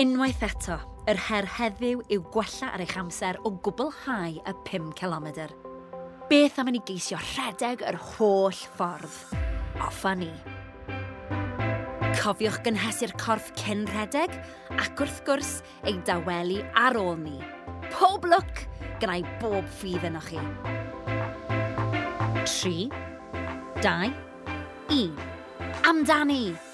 Unwaith eto, yr her heddiw yw gwella ar eich amser o gwblhau y 5 km. Beth am i ni geisio rhedeg yr holl ffordd? Offa ni! Cofiwch gynhesu'r corff cyn rhedeg ac wrth gwrs ei dawelu ar ôl ni. Pob lwc gyda'i bob ffydd yno chi. 3, 2, 1. Amdani!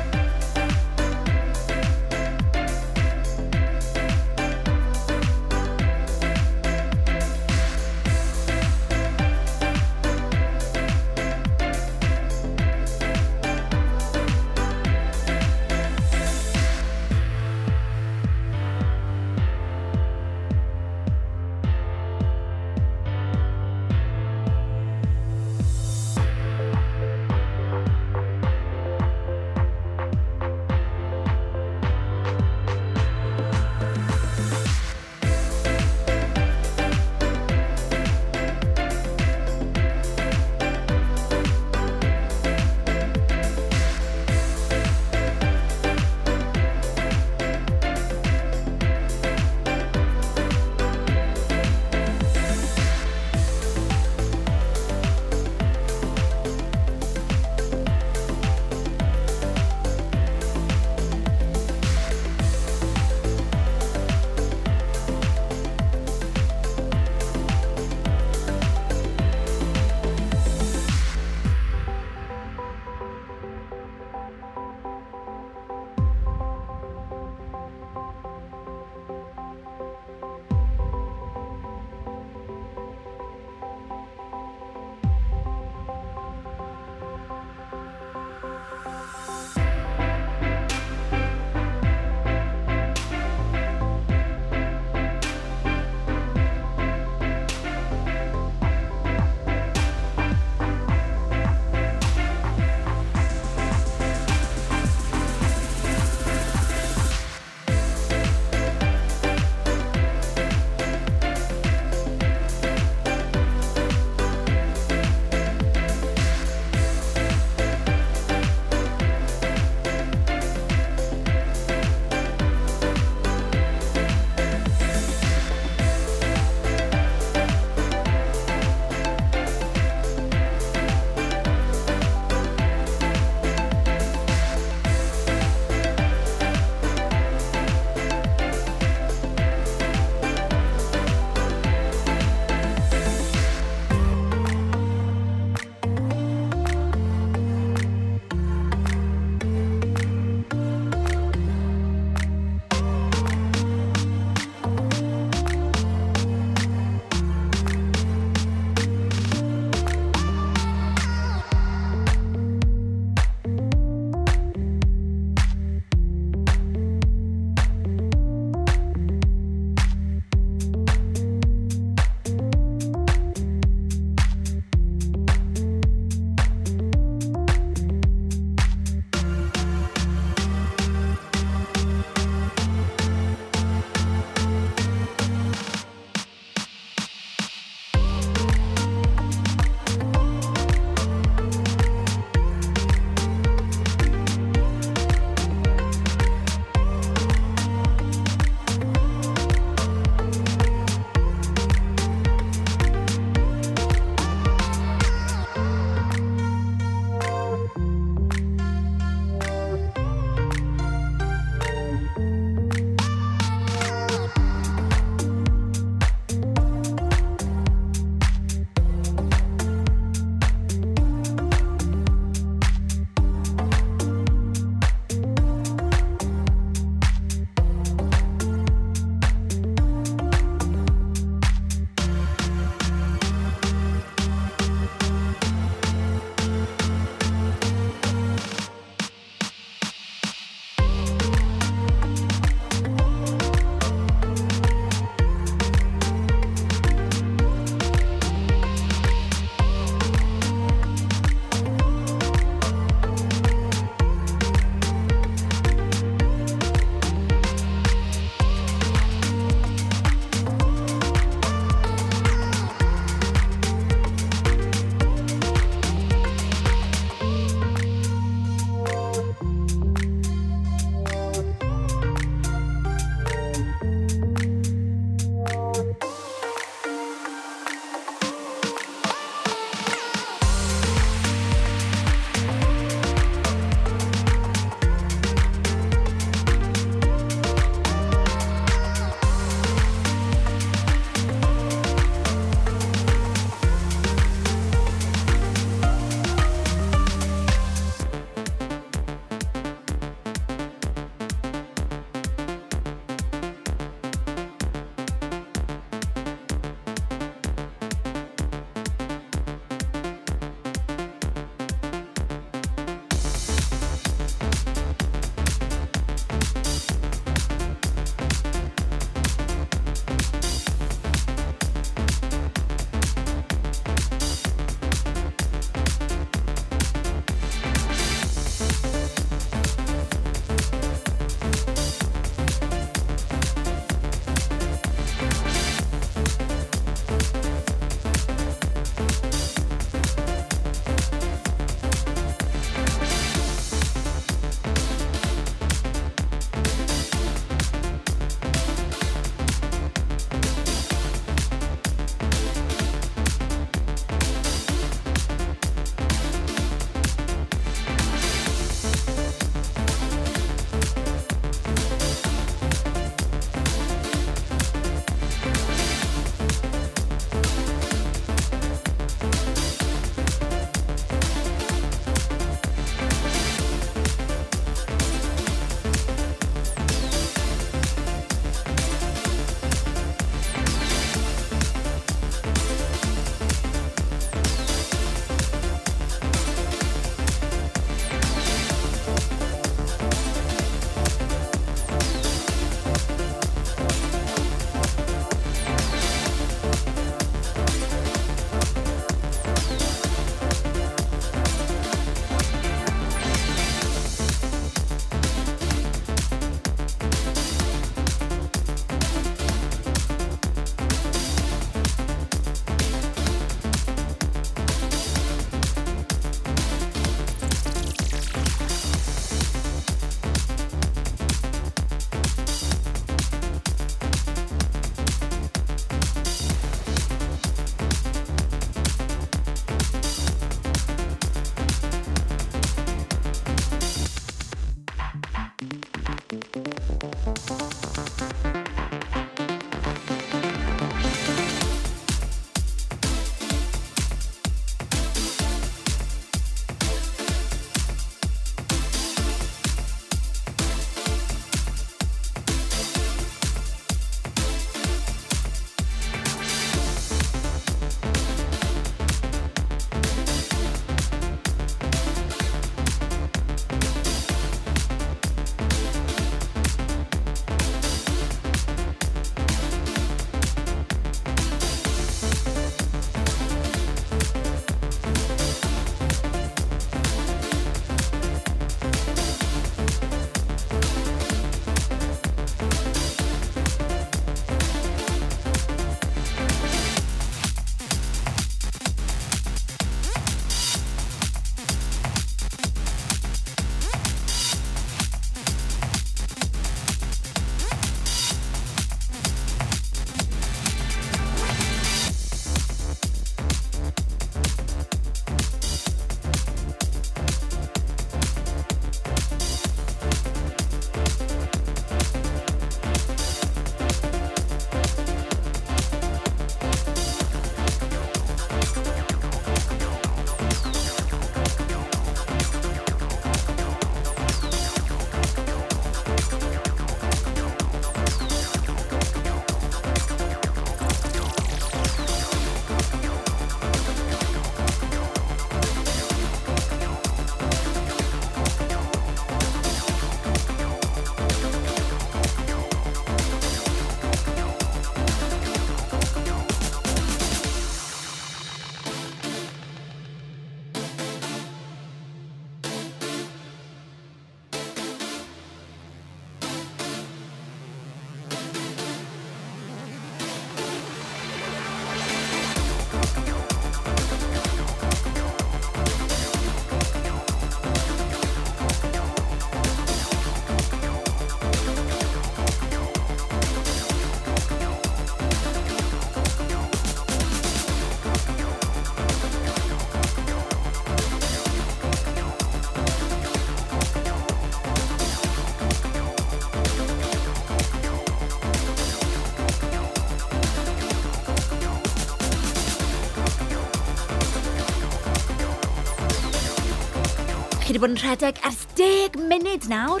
chi wedi bod yn rhedeg ers 10 munud nawr.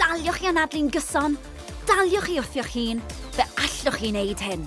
Daliwch chi anadlu'n gyson, daliwch chi wrthio'ch hun, fe allwch chi wneud hyn.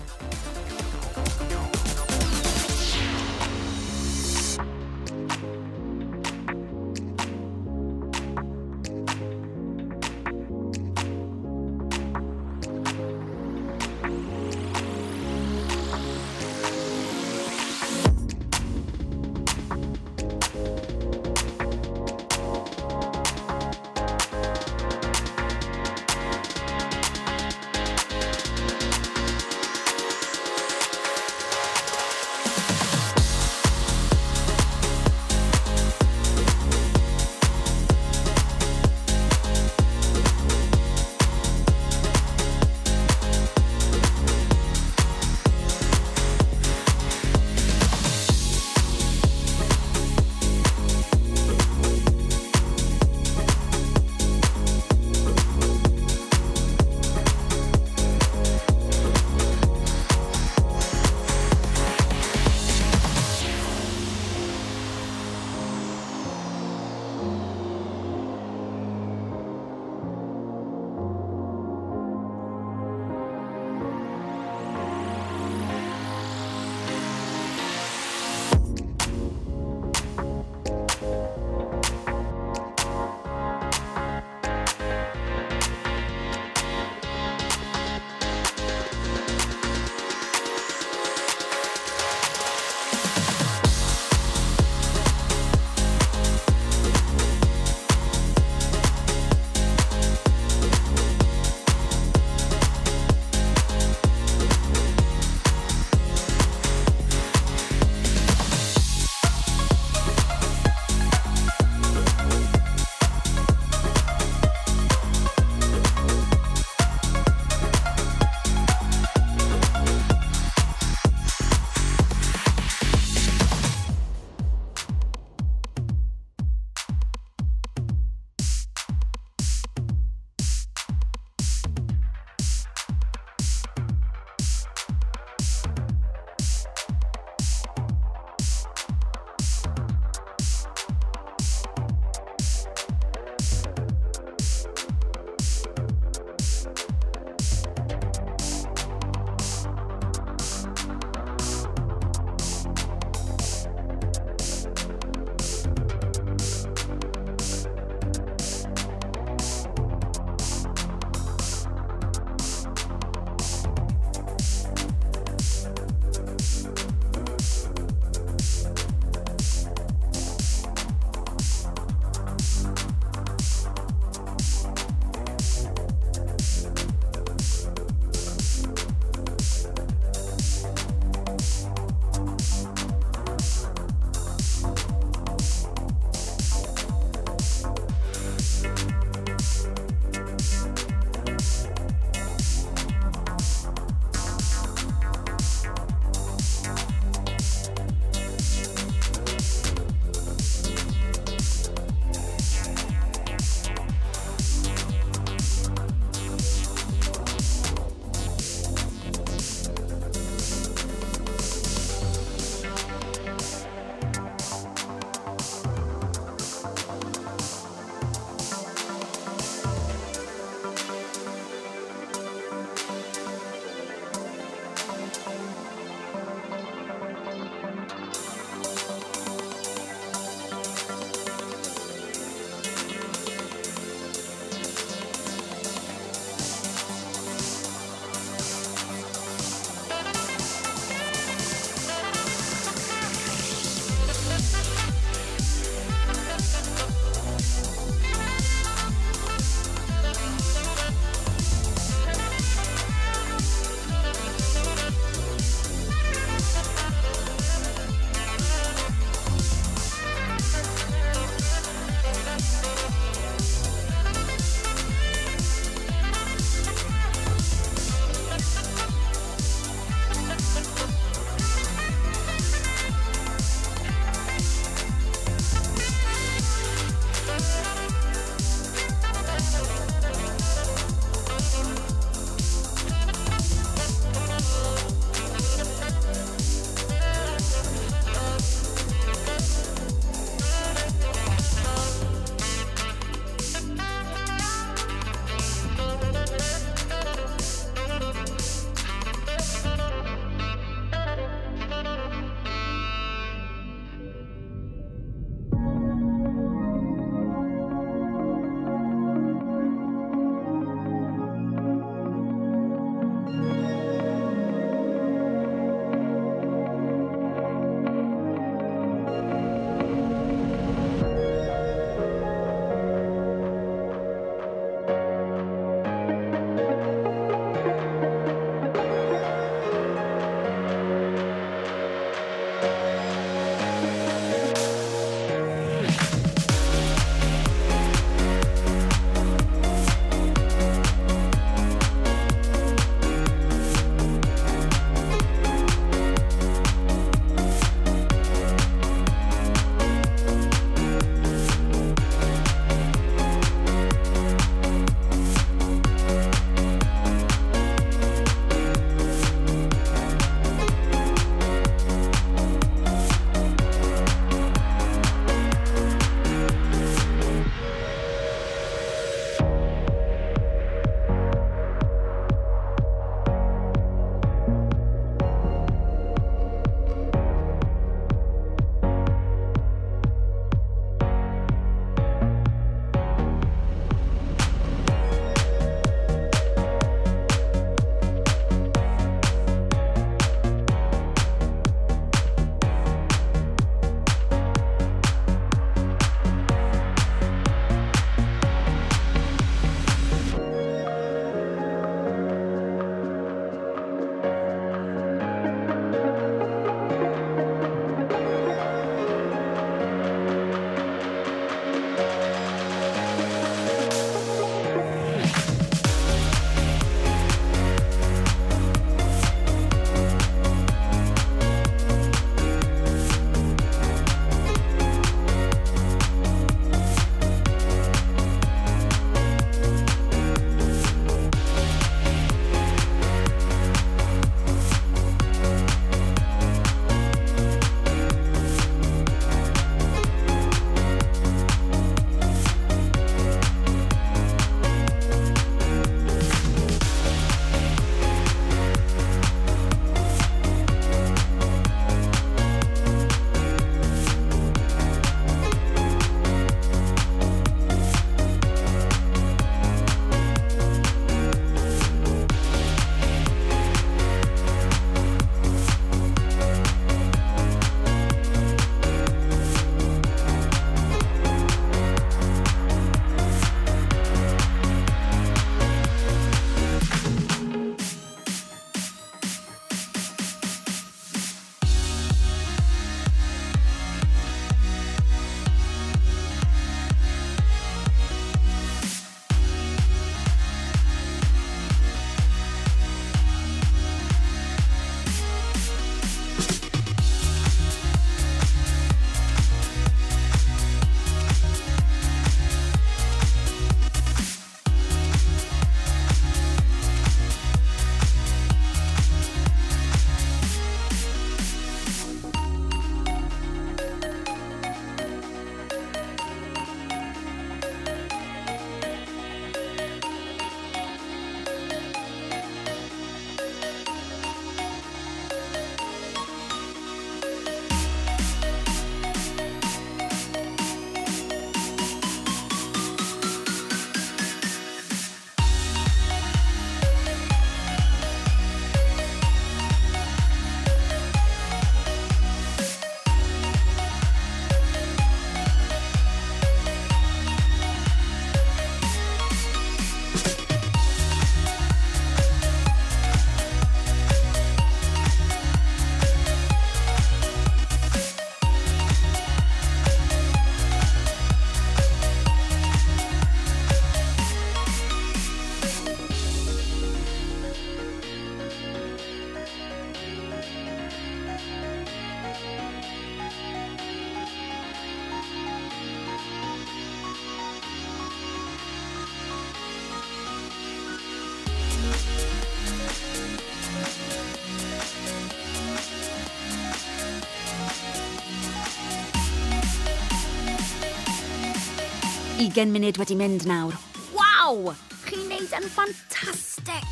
20 munud wedi mynd nawr. Waw! Chi'n neud yn ffantastig!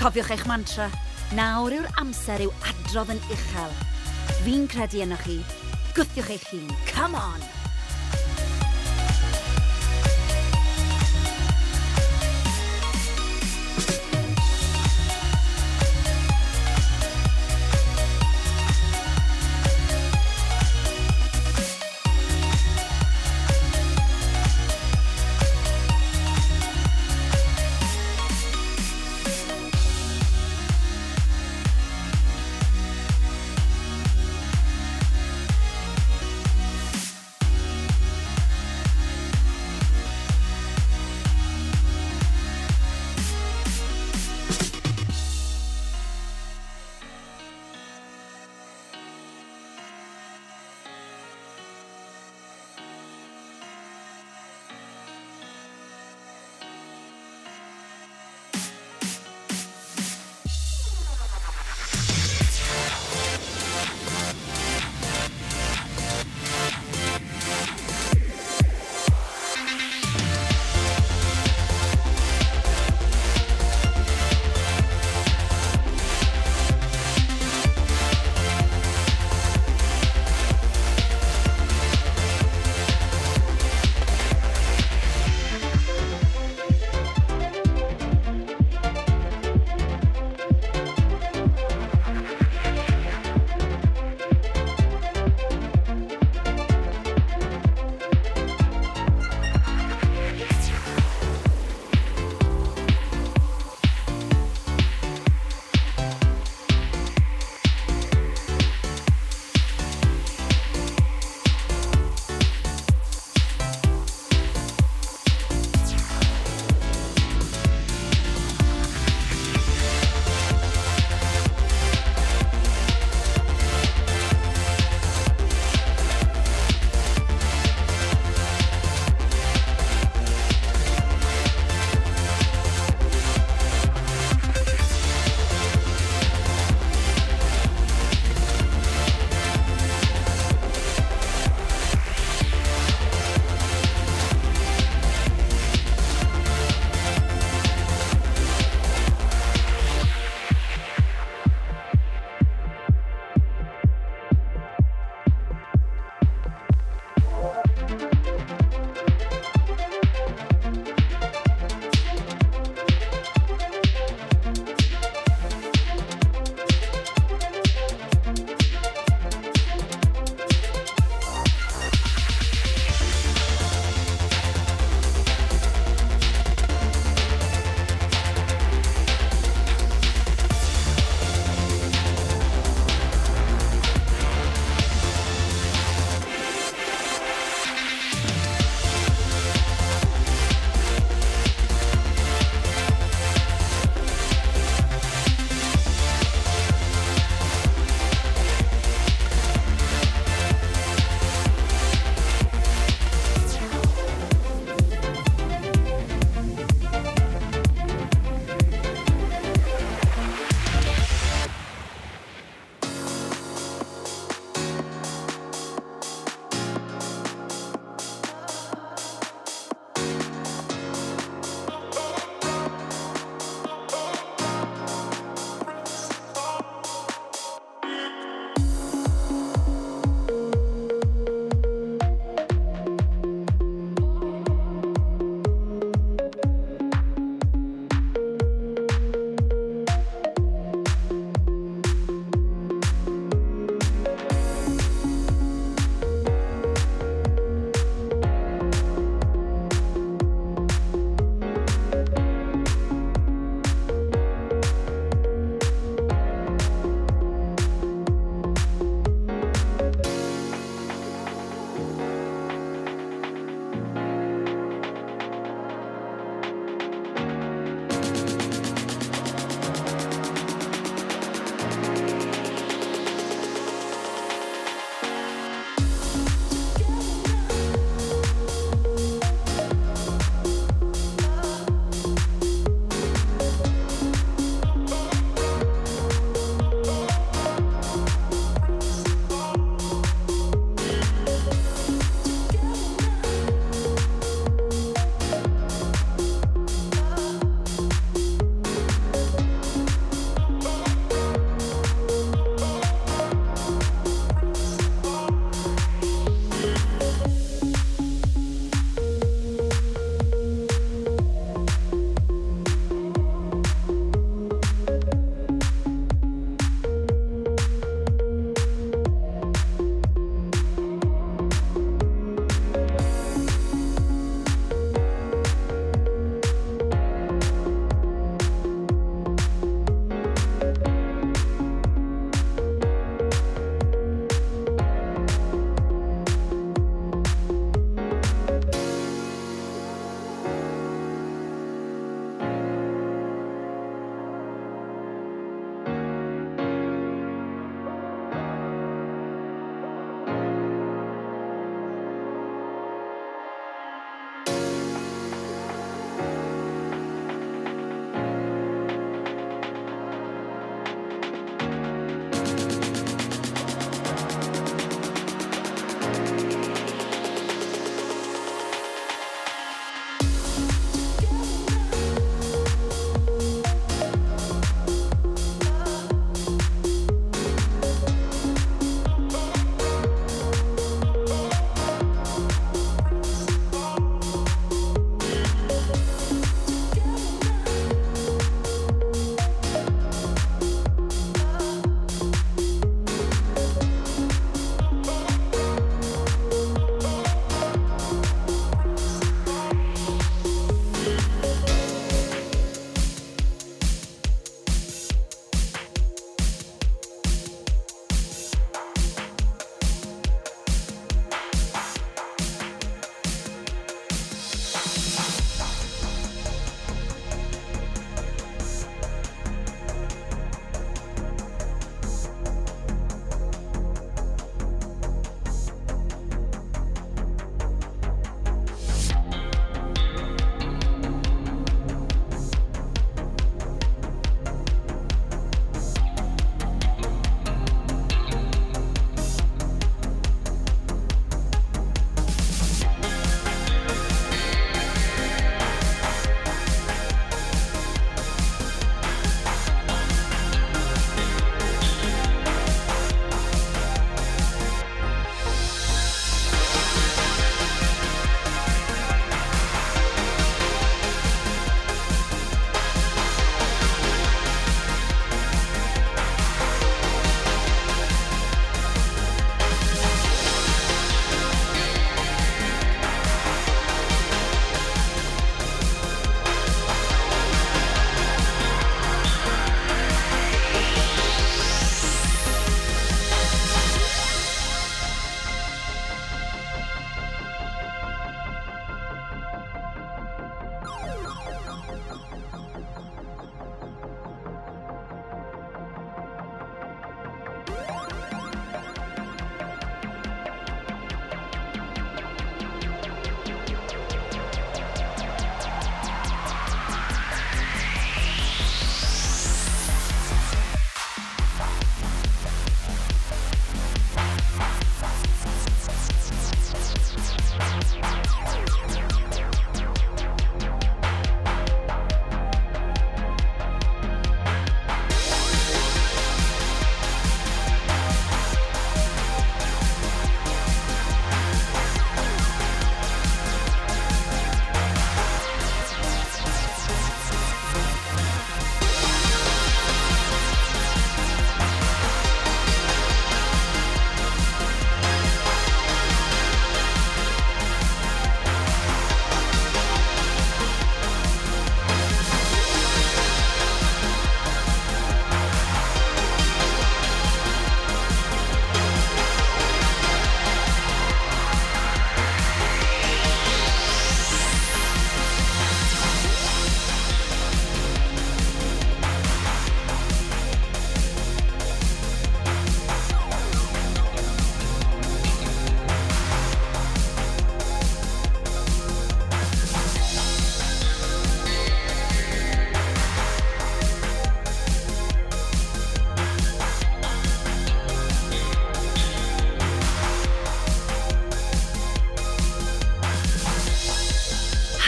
Cofiwch eich mantra, nawr yw'r amser yw adrodd yn uchel. Fi'n credu yno chi. Gwthiwch eich hun, come on!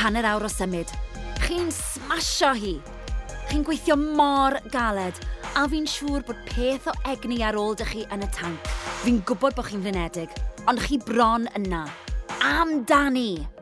hanner awr o symud. Chi'n smasho hi. Chi'n gweithio mor galed, a fi'n siŵr bod peth o egni ar ôl dych chi yn y tank. Fi'n gwybod bod chi'n flinedig, ond chi bron yna. Amdani!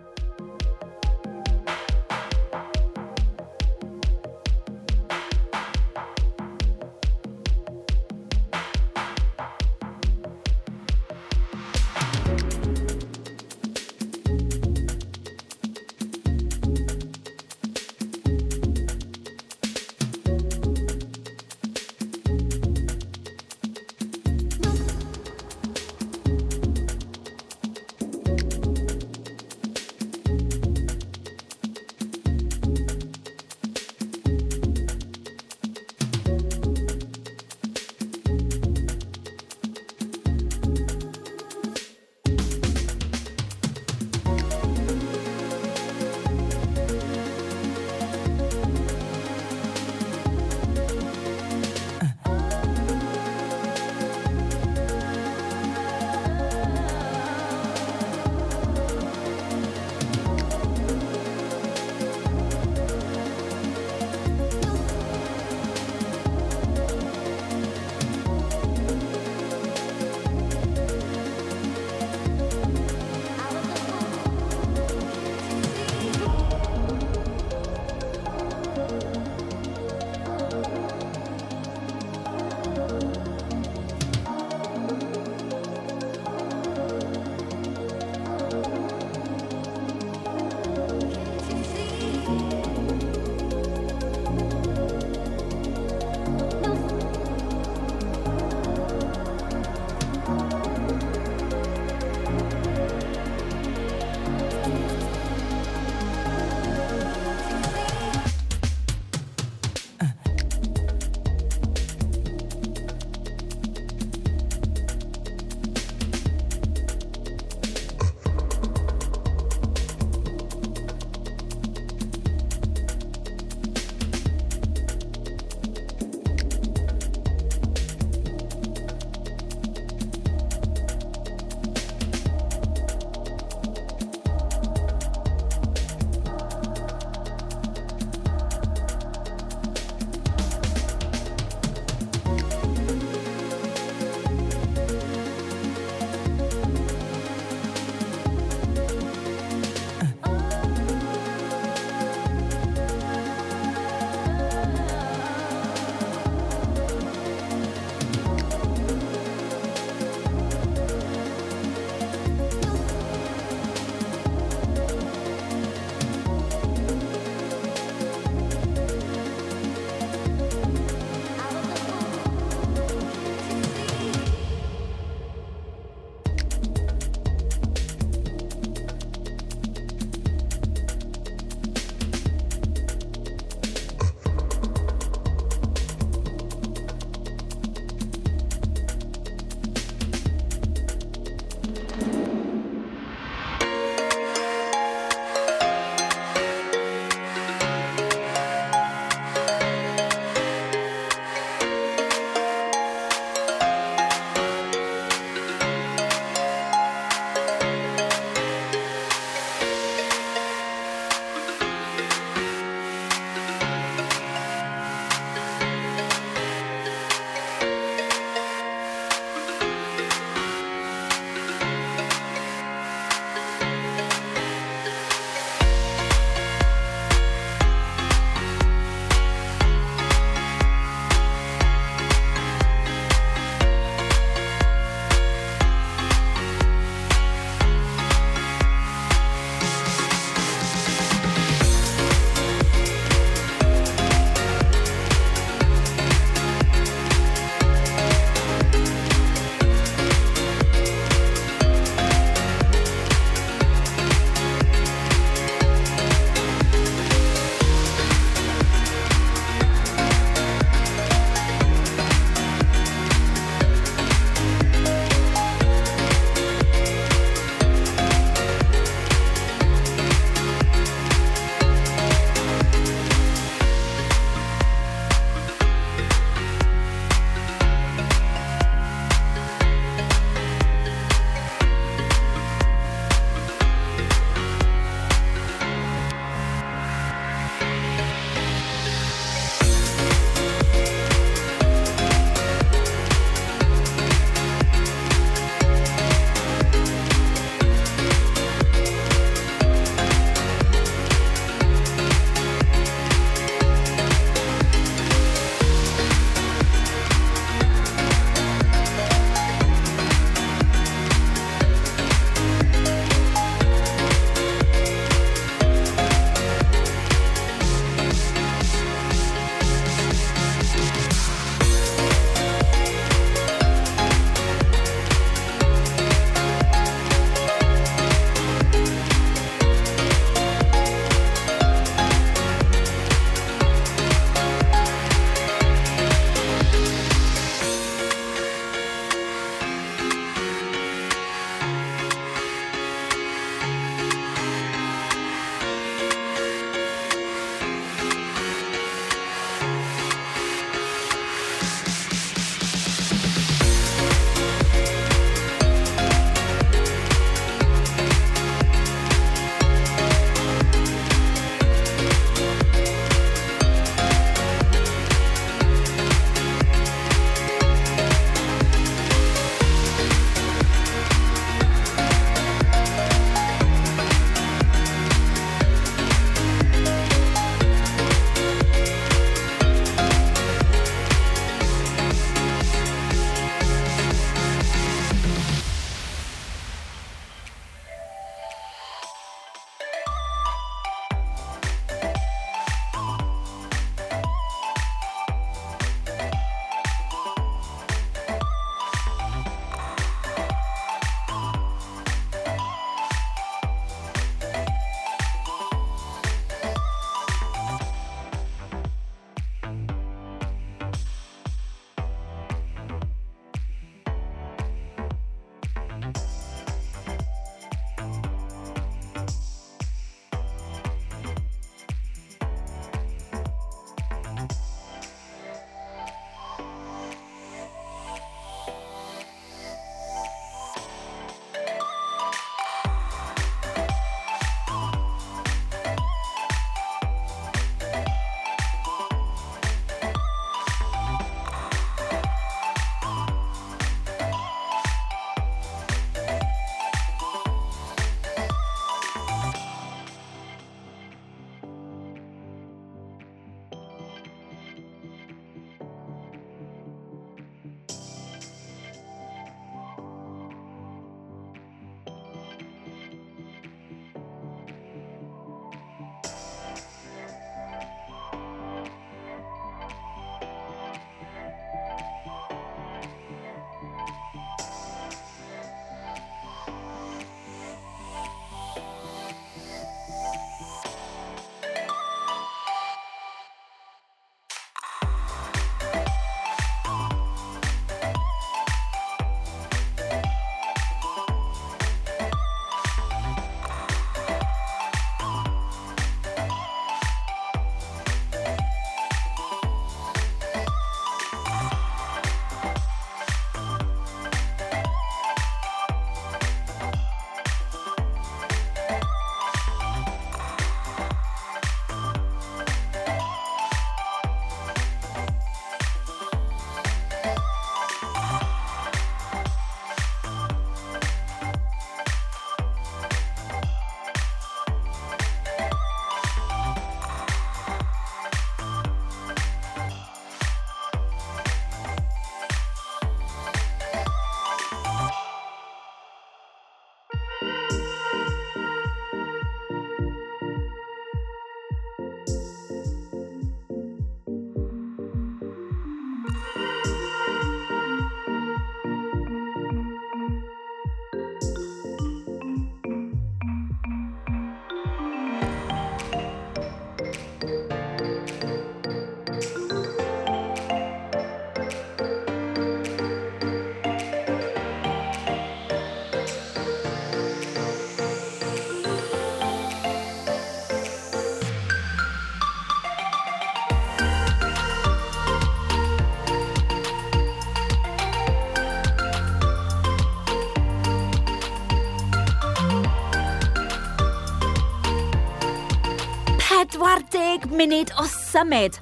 deg munud o symud.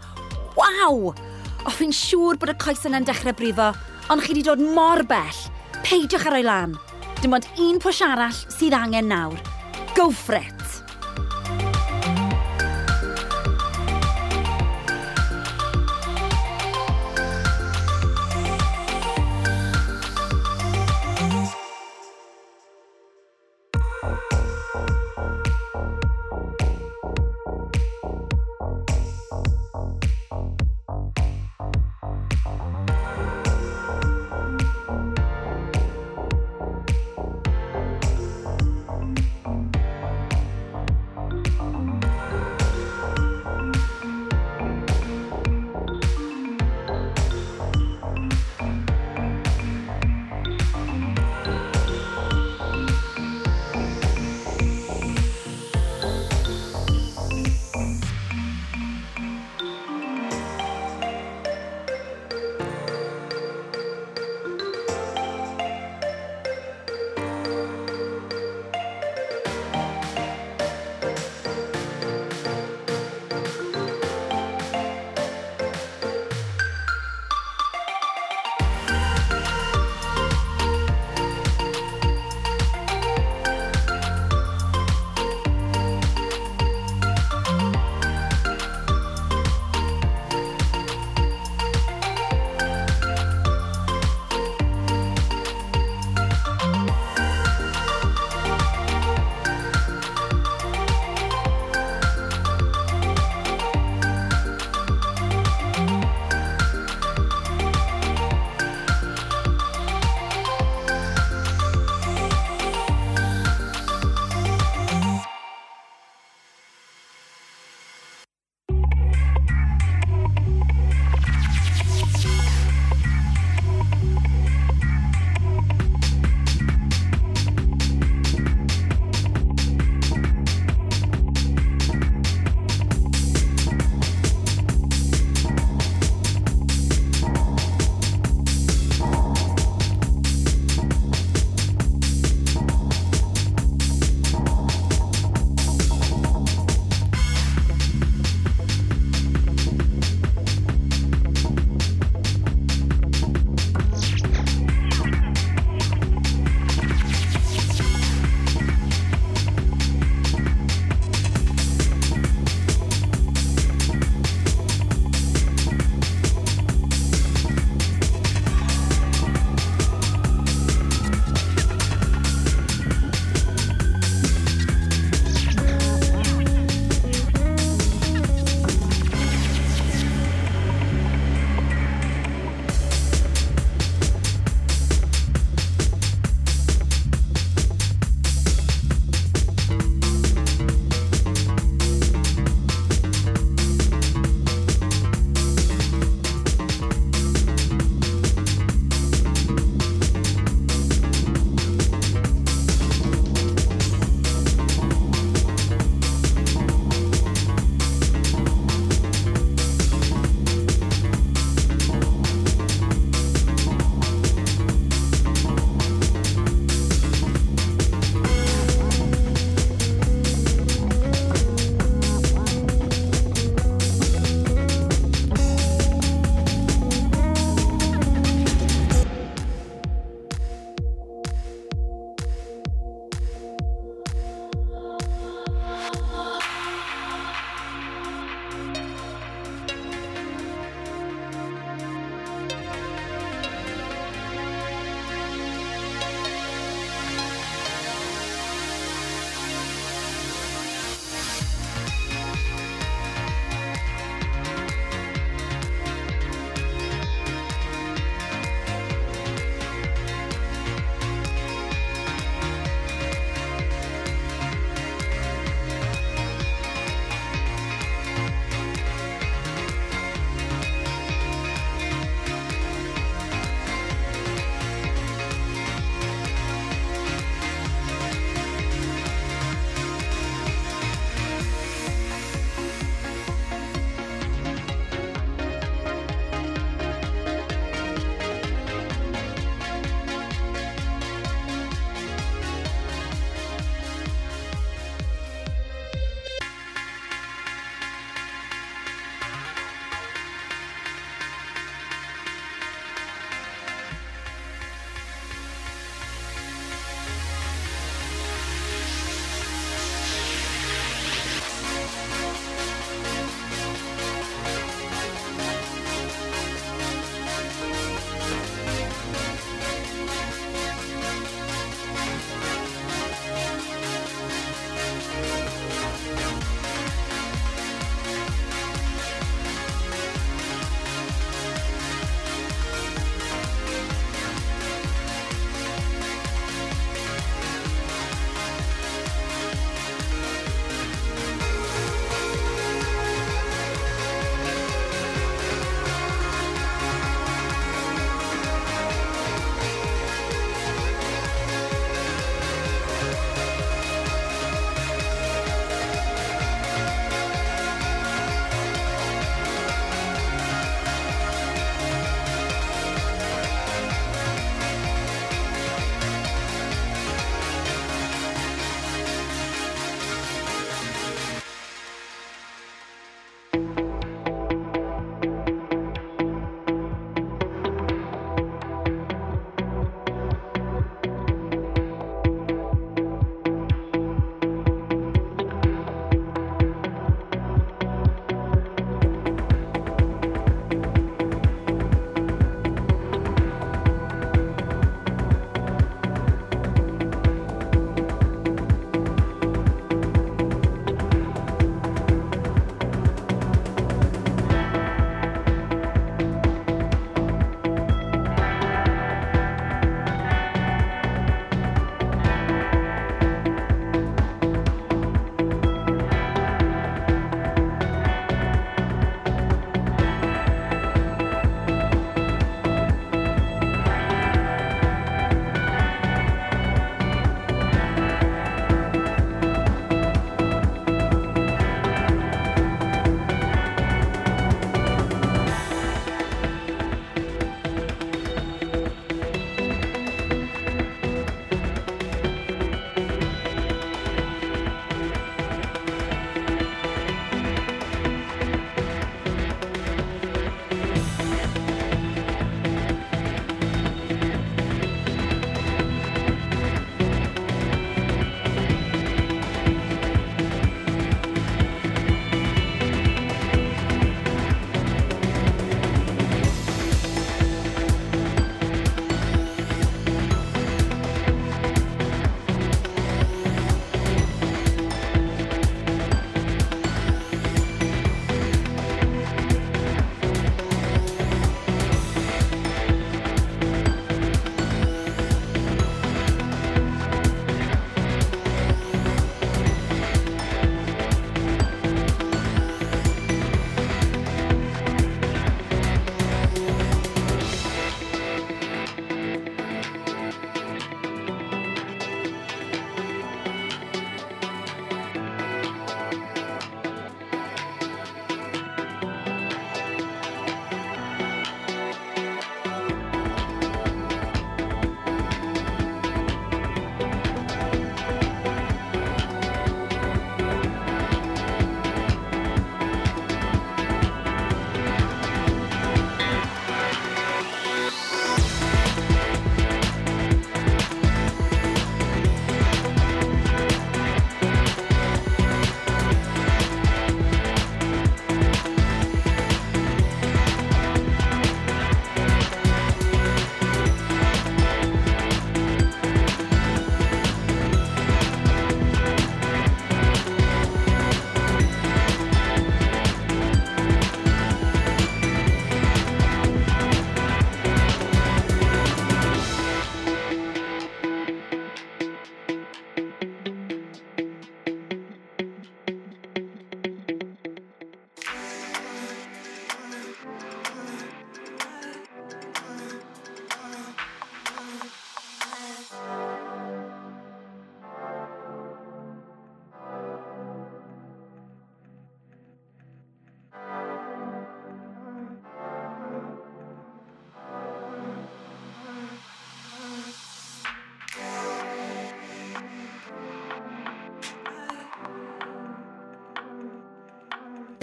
Waw! O fi'n siŵr bod y coes yna'n dechrau brifo, ond chi wedi dod mor bell. Peidiwch ar o'i lan. Dim ond un pwys arall sydd angen nawr. Go for it!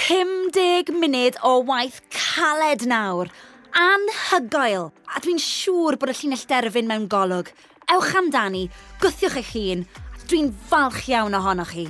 50 munud o waith caled nawr. Anhygoel. A dwi'n siŵr bod y llinell derfyn mewn golwg. Ewch amdani, gwthiwch eich hun. Dwi'n falch iawn ohonoch chi.